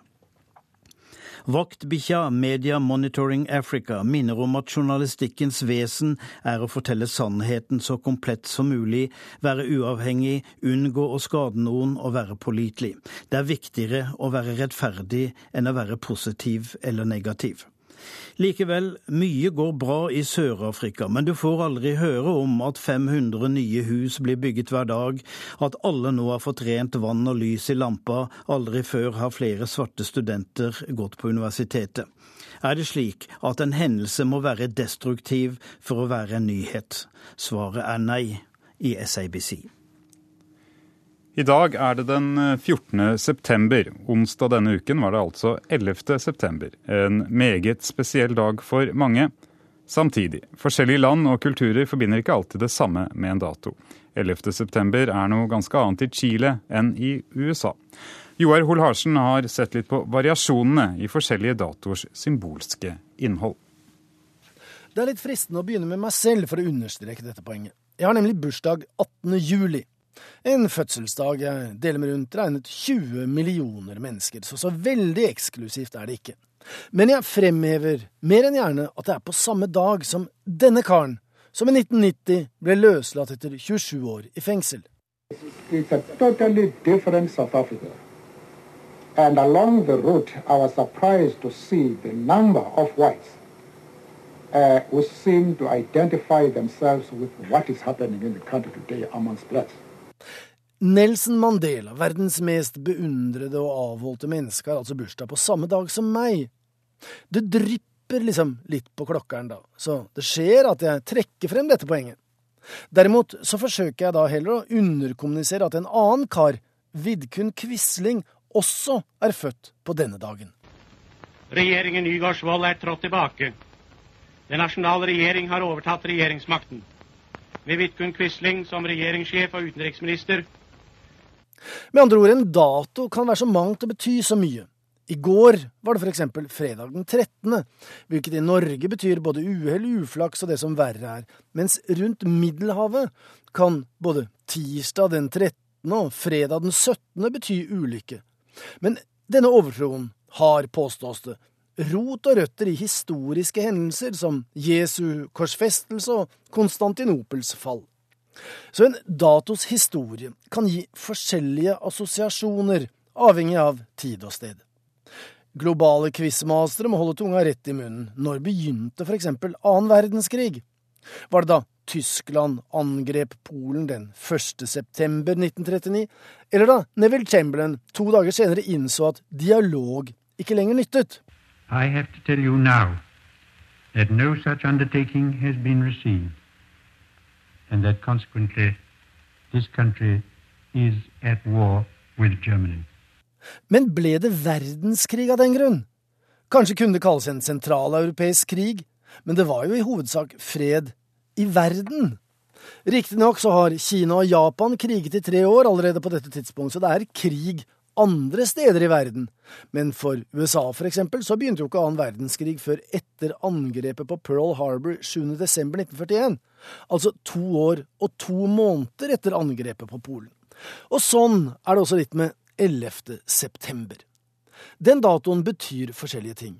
Vaktbikkja Media Monitoring Africa minner om at journalistikkens vesen er å fortelle sannheten så komplett som mulig, være uavhengig, unngå å skade noen og være pålitelig. Det er viktigere å være rettferdig enn å være positiv eller negativ. Likevel, mye går bra i Sør-Afrika, men du får aldri høre om at 500 nye hus blir bygget hver dag, at alle nå har fått rent vann og lys i lampa, aldri før har flere svarte studenter gått på universitetet. Er det slik at en hendelse må være destruktiv for å være en nyhet? Svaret er nei i SABC. I dag er det den 14. Eh, september. Onsdag denne uken var det altså 11. september. En meget spesiell dag for mange. Samtidig, forskjellige land og kulturer forbinder ikke alltid det samme med en dato. 11. september er noe ganske annet i Chile enn i USA. Joar Hoel Harsen har sett litt på variasjonene i forskjellige datoers symbolske innhold. Det er litt fristende å begynne med meg selv for å understreke dette poenget. Jeg har nemlig bursdag 18. juli. En fødselsdag jeg deler med rundt regnet 20 millioner mennesker, så så veldig eksklusivt er det ikke. Men jeg fremhever mer enn gjerne at det er på samme dag som denne karen, som i 1990 ble løslatt etter 27 år i fengsel. It's a totally different South Africa. And along the route, I was surprised to see the number of whites uh, who seem to identify themselves with what is happening in the country today amongst blacks. Nelson Mandela, verdens mest beundrede og avholdte menneske, har altså bursdag på samme dag som meg. Det drypper liksom litt på klokkeren da, så det skjer at jeg trekker frem dette poenget. Derimot så forsøker jeg da heller å underkommunisere at en annen kar, Vidkun Quisling, også er født på denne dagen. Regjeringen Nygaardsvold er trådt tilbake. Den nasjonale regjering har overtatt regjeringsmakten. Med Vidkun Quisling som regjeringssjef og utenriksminister med andre ord, en dato kan være så mangt og bety så mye. I går var det eksempel fredag den 13., hvilket i Norge betyr både uhell, uflaks og det som verre er, mens rundt Middelhavet kan både tirsdag den 13. og fredag den 17. bety ulykke. Men denne overtroen har, påstås det, rot og røtter i historiske hendelser som Jesu korsfestelse og Konstantinopels fall. Så en datos historie kan gi forskjellige assosiasjoner, avhengig av tid og sted. Globale quizmastere må holde tunga rett i munnen. Når begynte for eksempel annen verdenskrig? Var det da Tyskland angrep Polen den 1. september 1939, eller da Neville Chamberlain to dager senere innså at dialog ikke lenger nyttet? I have to tell you now that no such undertaking has been received and that consequently this country is at war with Germany. Men ble det verdenskrig av den grunn? Kanskje kunne det kalles en sentraleuropeisk krig, men det var jo i hovedsak fred i verden. Riktignok så har Kina og Japan kriget i tre år allerede på dette tidspunkt, så det er krig andre steder i verden, men for USA for eksempel så begynte jo ikke annen verdenskrig før etter angrepet på Pearl Harbor 7.12.1941, altså to år og to måneder etter angrepet på Polen. Og sånn er det også litt med 11. september. Den datoen betyr forskjellige ting.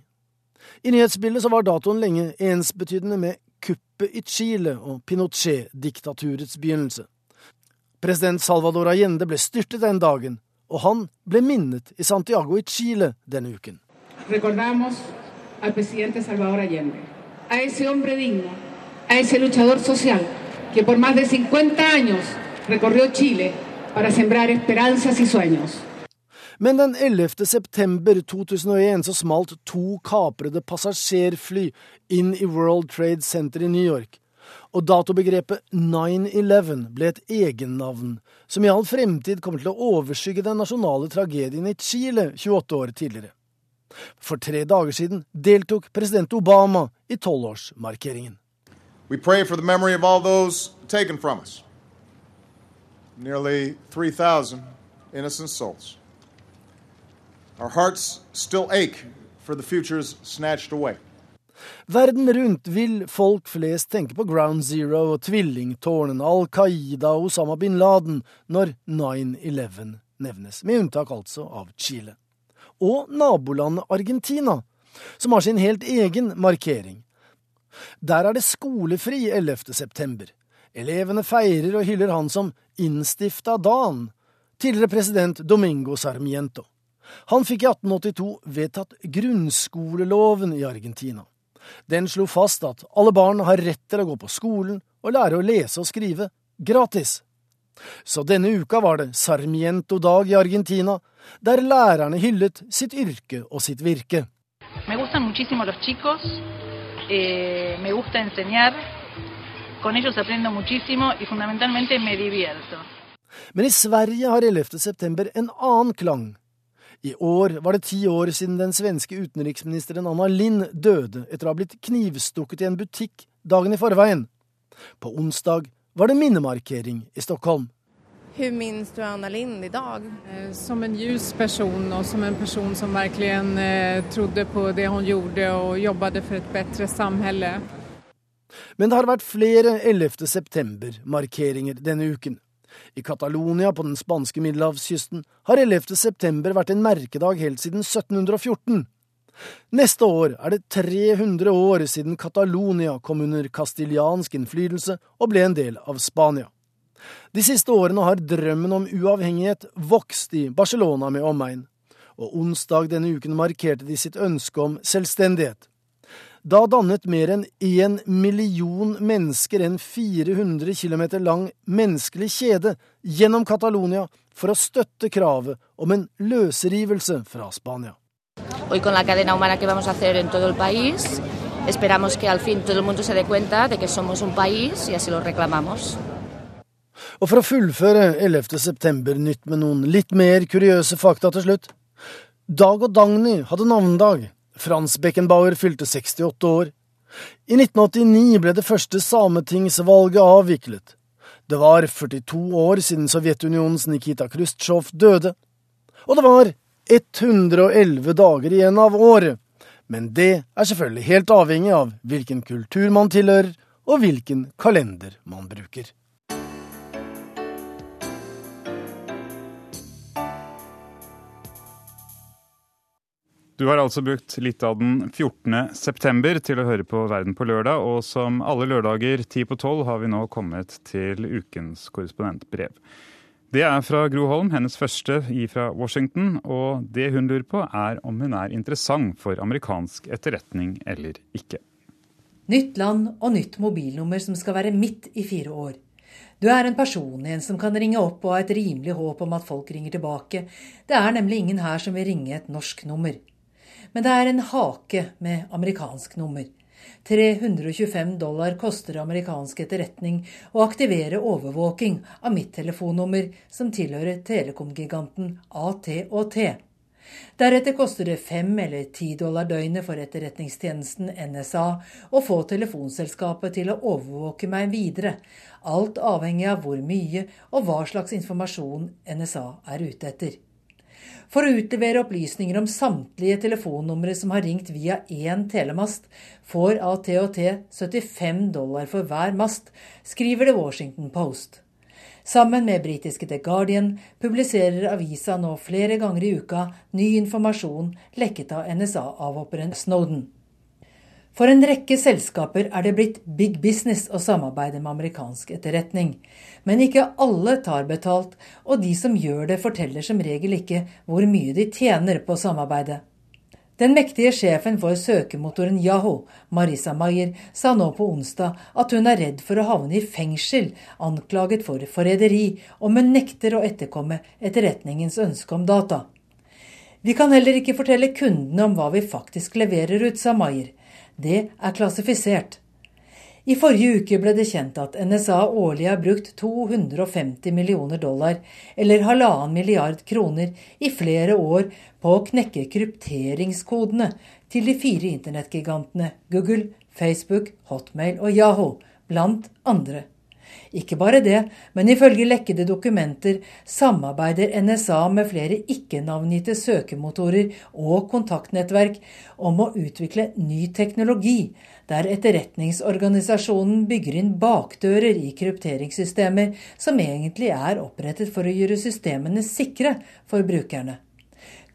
I nyhetsbildet så var datoen lenge ensbetydende med kuppet i Chile og Pinochet-diktaturets begynnelse. President Salvador Allende ble styrtet den dagen, og han ble minnet i Santiago i Chile denne uken. Recordamos al presidente Salvador Allende, a ese hombre digno, a ese luchador social que por más de 50 años recorrió Chile para sembrar esperanzas y sueños. Men den 11. september 2001 så smalt to kaprede passasjerfly inn i World Trade Center i New York og datobegrepet 9-11 ble et egennavn som i all fremtid kommer til å overskygge den nasjonale tragedien i Chile 28 år tidligere. For tre dager siden deltok president Obama i tolvårsmarkeringen. We pray for the memory of all those taken from us. Nearly 3,000 innocent souls. Our hearts still ache for the futures snatched away. Verden rundt vil folk flest tenke på Ground Zero og tvillingtårnene, Al Qaida og Osama bin Laden når 9-11 nevnes, med unntak altså av Chile. Og nabolandet Argentina, som har sin helt egen markering. Der er det skolefri 11. september. Elevene feirer og hyller han som innstifta dagen, tidligere president Domingo Sarmiento. Han fikk i 1882 vedtatt grunnskoleloven i Argentina. Den slo fast at alle barn har rett til å gå på skolen og lære å lese og skrive gratis. Så denne uka var det Sarmiento-dag i Argentina, der lærerne hyllet sitt yrke og sitt virke. Me gustan muchísimo los chicos, eh, me gusta enseñar, con ellos aprendo muchísimo y fundamentalmente me divierto. Men i Sverige har 11. september en annen klang. I år var det ti år siden den svenske utenriksministeren Anna Lind døde etter å ha blitt knivstukket i en butikk dagen i forveien. På onsdag var det minnemarkering i Stockholm. Hvordan minns du Anna Lind i dag? Eh, som en ljus person og som en person som virkelig eh, trodde på det hun gjorde og jobbet for et bedre samfunn. Men det har vært flere 11. september-markeringer denne uken. I Catalonia på den spanske middelhavskysten har 11. september vært en merkedag helt siden 1714. Neste år er det 300 år siden Catalonia kom under kastiliansk innflytelse og ble en del av Spania. De siste årene har drømmen om uavhengighet vokst i Barcelona med omegn, og onsdag denne uken markerte de sitt ønske om selvstendighet. Da dannet mer enn én million mennesker en 400 km lang menneskelig kjede gjennom Catalonia for å støtte kravet om en løsrivelse fra Spania. Hoy con la cadena humana que vamos a hacer en todo el país, esperamos que al fin todo el mundo se dé cuenta de que somos un país y así lo reclamamos. Og for å fullføre 11. september-nytt med noen litt mer kuriøse fakta til slutt. Dag og Dagny hadde navnedag. Frans Beckenbauer fylte 68 år. I 1989 ble det første sametingsvalget avviklet. Det var 42 år siden Sovjetunionens Nikita Khrusjtsjov døde. Og det var 111 dager igjen av året. Men det er selvfølgelig helt avhengig av hvilken kultur man tilhører, og hvilken kalender man bruker. Du har altså brukt litt av den 14. september til å høre på Verden på lørdag, og som alle lørdager ti på tolv har vi nå kommet til ukens korrespondentbrev. Det er fra Gro Holm, hennes første fra Washington, og det hun lurer på er om hun er interessant for amerikansk etterretning eller ikke. Nytt land og nytt mobilnummer som skal være midt i fire år. Du er en person, en som kan ringe opp og ha et rimelig håp om at folk ringer tilbake. Det er nemlig ingen her som vil ringe et norsk nummer. Men det er en hake med amerikansk nummer. 325 dollar koster amerikansk etterretning å aktivere overvåking av mitt telefonnummer, som tilhører telekomgiganten AT&T. Deretter koster det fem eller ti dollar døgnet for etterretningstjenesten NSA å få telefonselskapet til å overvåke meg videre, alt avhengig av hvor mye og hva slags informasjon NSA er ute etter. For å utlevere opplysninger om samtlige telefonnumre som har ringt via én telemast, får AT&T 75 dollar for hver mast, skriver The Washington Post. Sammen med britiske The Guardian publiserer avisa nå flere ganger i uka ny informasjon lekket av NSA-avhopperen Snowden. For en rekke selskaper er det blitt big business å samarbeide med amerikansk etterretning. Men ikke alle tar betalt, og de som gjør det, forteller som regel ikke hvor mye de tjener på samarbeidet. Den mektige sjefen for søkemotoren Yahoo, Marisa Mayer, sa nå på onsdag at hun er redd for å havne i fengsel, anklaget for forræderi, om hun nekter å etterkomme etterretningens ønske om data. Vi kan heller ikke fortelle kundene om hva vi faktisk leverer ut, sa Mayer. Det er klassifisert. I forrige uke ble det kjent at NSA årlig har brukt 250 millioner dollar, eller halvannen milliard kroner, i flere år på å knekke krypteringskodene til de fire internettgigantene Google, Facebook, Hotmail og Yahoo, blant andre. Ikke bare det, men ifølge lekkede dokumenter samarbeider NSA med flere ikke-navngitte søkemotorer og kontaktnettverk om å utvikle ny teknologi, der etterretningsorganisasjonen bygger inn bakdører i krypteringssystemer som egentlig er opprettet for å gjøre systemene sikre for brukerne.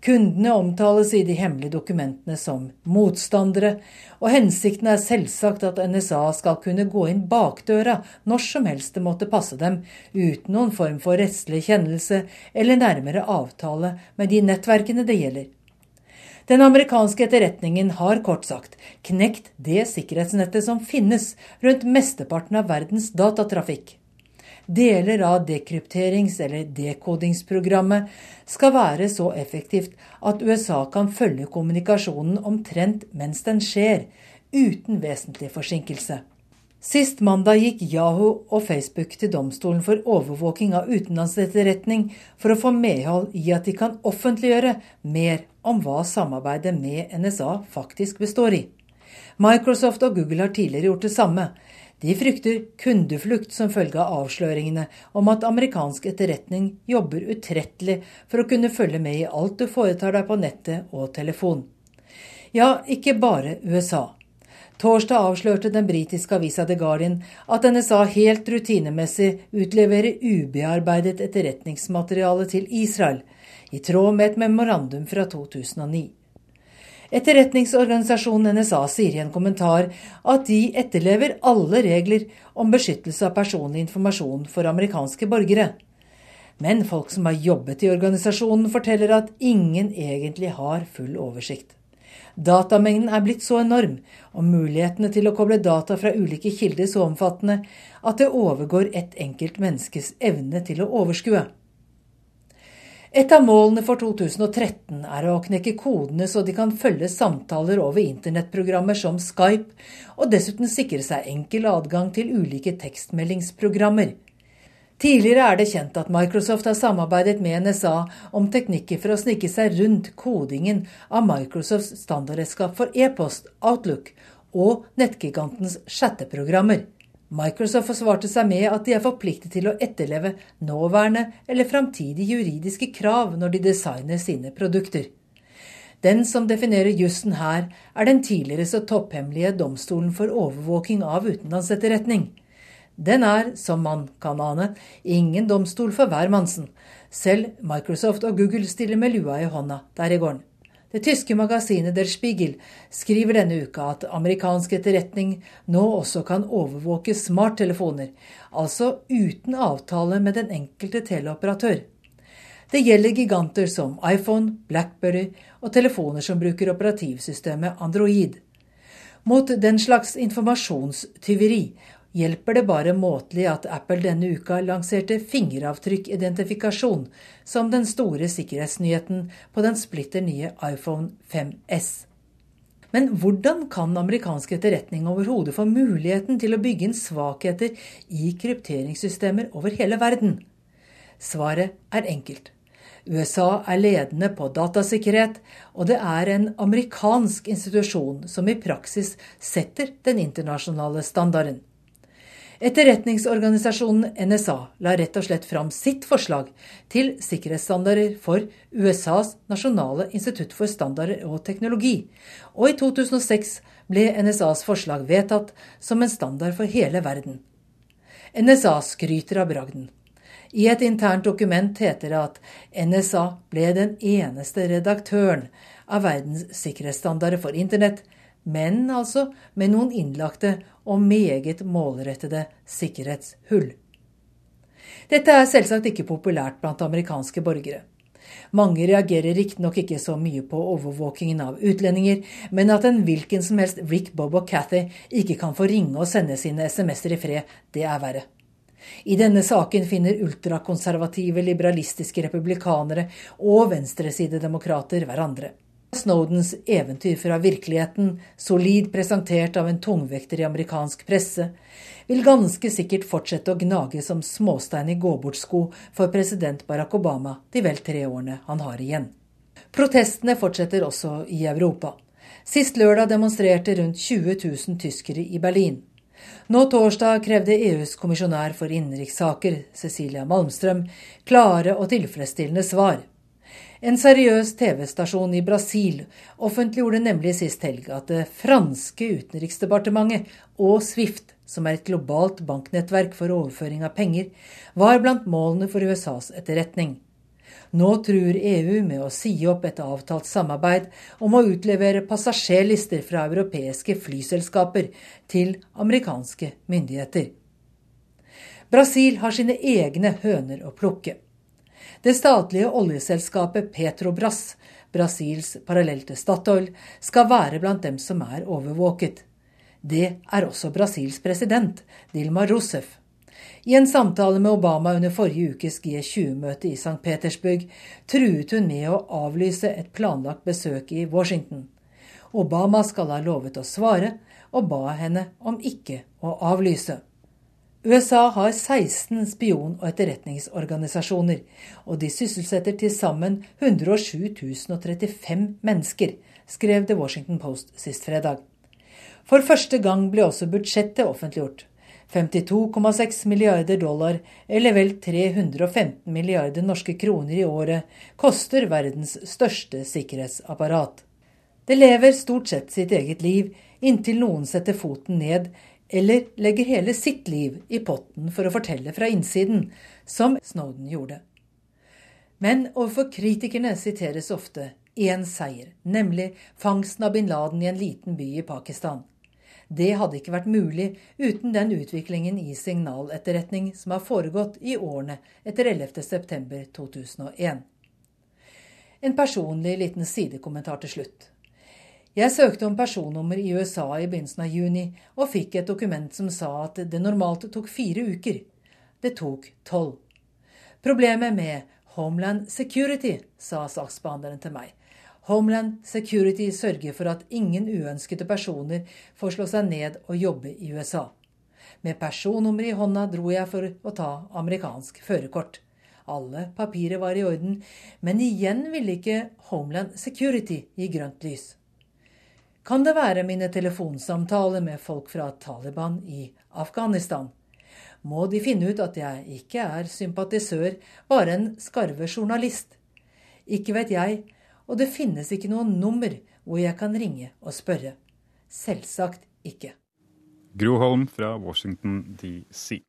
Kundene omtales i de hemmelige dokumentene som motstandere, og hensikten er selvsagt at NSA skal kunne gå inn bakdøra når som helst det måtte passe dem, uten noen form for rettslig kjennelse eller nærmere avtale med de nettverkene det gjelder. Den amerikanske etterretningen har kort sagt knekt det sikkerhetsnettet som finnes rundt mesteparten av verdens datatrafikk. Deler av dekrypterings- eller dekodingsprogrammet skal være så effektivt at USA kan følge kommunikasjonen omtrent mens den skjer, uten vesentlig forsinkelse. Sist mandag gikk Yahoo og Facebook til domstolen for overvåking av utenlandsetterretning for å få medhold i at de kan offentliggjøre mer om hva samarbeidet med NSA faktisk består i. Microsoft og Google har tidligere gjort det samme, de frykter kundeflukt som følge av avsløringene om at amerikansk etterretning jobber utrettelig for å kunne følge med i alt du foretar deg på nettet og telefon. Ja, ikke bare USA. Torsdag avslørte den britiske avisa The Guardian at NSA helt rutinemessig utleverer ubearbeidet etterretningsmateriale til Israel, i tråd med et memorandum fra 2009. Etterretningsorganisasjonen NSA sier i en kommentar at de etterlever alle regler om beskyttelse av personlig informasjon for amerikanske borgere. Men folk som har jobbet i organisasjonen, forteller at ingen egentlig har full oversikt. Datamengden er blitt så enorm, og mulighetene til å koble data fra ulike kilder så omfattende, at det overgår ett enkelt menneskes evne til å overskue. Et av målene for 2013 er å knekke kodene så de kan følge samtaler over internettprogrammer som Skype, og dessuten sikre seg enkel adgang til ulike tekstmeldingsprogrammer. Tidligere er det kjent at Microsoft har samarbeidet med NSA om teknikker for å snike seg rundt kodingen av Microsofts standardredskap for e-post, Outlook, og nettgigantens chatteprogrammer. Microsoft forsvarte seg med at de er forpliktet til å etterleve nåværende eller framtidige juridiske krav når de designer sine produkter. Den som definerer jussen her, er den tidligere så topphemmelige domstolen for overvåking av utenlandsetterretning. Den er, som man kan ane, ingen domstol for hvermannsen. Selv Microsoft og Google stiller med lua i hånda der i gården. Det tyske magasinet Der Spiegel skriver denne uka at amerikansk etterretning nå også kan overvåke smarttelefoner, altså uten avtale med den enkelte teleoperatør. Det gjelder giganter som iPhone, Blackberry og telefoner som bruker operativsystemet Android. Mot den slags informasjonstyveri hjelper det bare måtelig at Apple denne uka lanserte fingeravtrykkidentifikasjon som den store sikkerhetsnyheten på den splitter nye iPhone 5S. Men hvordan kan amerikansk etterretning overhodet få muligheten til å bygge inn svakheter i krypteringssystemer over hele verden? Svaret er enkelt. USA er ledende på datasikkerhet, og det er en amerikansk institusjon som i praksis setter den internasjonale standarden. Etterretningsorganisasjonen NSA la rett og slett fram sitt forslag til sikkerhetsstandarder for USAs nasjonale institutt for standarder og teknologi, og i 2006 ble NSAs forslag vedtatt som en standard for hele verden. NSA skryter av bragden. I et internt dokument heter det at NSA ble den eneste redaktøren av verdens sikkerhetsstandarder for internett men altså med noen innlagte og meget målrettede sikkerhetshull. Dette er selvsagt ikke populært blant amerikanske borgere. Mange reagerer riktignok ikke så mye på overvåkingen av utlendinger, men at en hvilken som helst Rick, Bob og Cathy ikke kan få ringe og sende sine SMS-er i fred, det er verre. I denne saken finner ultrakonservative liberalistiske republikanere og venstresidedemokrater hverandre. Snowdens eventyr fra virkeligheten, solid presentert av en tungvekter i amerikansk presse, vil ganske sikkert fortsette å gnage som småstein i gåbortsko for president Barack Obama de vel tre årene han har igjen. Protestene fortsetter også i Europa. Sist lørdag demonstrerte rundt 20 000 tyskere i Berlin. Nå torsdag krevde EUs kommisjonær for innenrikssaker, Cecilia Malmström, klare og tilfredsstillende svar. En seriøs TV-stasjon i Brasil offentliggjorde nemlig sist helg at det franske utenriksdepartementet og Swift, som er et globalt banknettverk for overføring av penger, var blant målene for USAs etterretning. Nå truer EU med å si opp et avtalt samarbeid om å utlevere passasjerlister fra europeiske flyselskaper til amerikanske myndigheter. Brasil har sine egne høner å plukke. Det statlige oljeselskapet Petrobras, Brasils parallell til Statoil, skal være blant dem som er overvåket. Det er også Brasils president, Dilma Rousef. I en samtale med Obama under forrige ukes G20-møte i St. Petersburg truet hun med å avlyse et planlagt besøk i Washington. Obama skal ha lovet å svare, og ba henne om ikke å avlyse. USA har 16 spion- og etterretningsorganisasjoner, og de sysselsetter til sammen 107 035 mennesker, skrev The Washington Post sist fredag. For første gang ble også budsjettet offentliggjort. 52,6 milliarder dollar, eller vel 315 milliarder norske kroner i året, koster verdens største sikkerhetsapparat. Det lever stort sett sitt eget liv, inntil noen setter foten ned eller legger hele sitt liv i potten for å fortelle fra innsiden, som Snowden gjorde. Men overfor kritikerne siteres ofte én seier, nemlig fangsten av bin Laden i en liten by i Pakistan. Det hadde ikke vært mulig uten den utviklingen i signaletterretning som har foregått i årene etter 11.9.2001. En personlig liten sidekommentar til slutt. Jeg søkte om personnummer i USA i begynnelsen av juni, og fikk et dokument som sa at det normalt tok fire uker. Det tok tolv. Problemet med Homeland Security, sa saksbehandleren til meg, Homeland Security sørger for at ingen uønskede personer får slå seg ned og jobbe i USA. Med personnummer i hånda dro jeg for å ta amerikansk førerkort. Alle papirer var i orden, men igjen ville ikke Homeland Security gi grønt lys. Kan det være mine telefonsamtaler med folk fra Taliban i Afghanistan? Må de finne ut at jeg ikke er sympatisør, bare en skarve journalist? Ikke vet jeg, og det finnes ikke noe nummer hvor jeg kan ringe og spørre. Selvsagt ikke. Gro Holm fra Washington DC.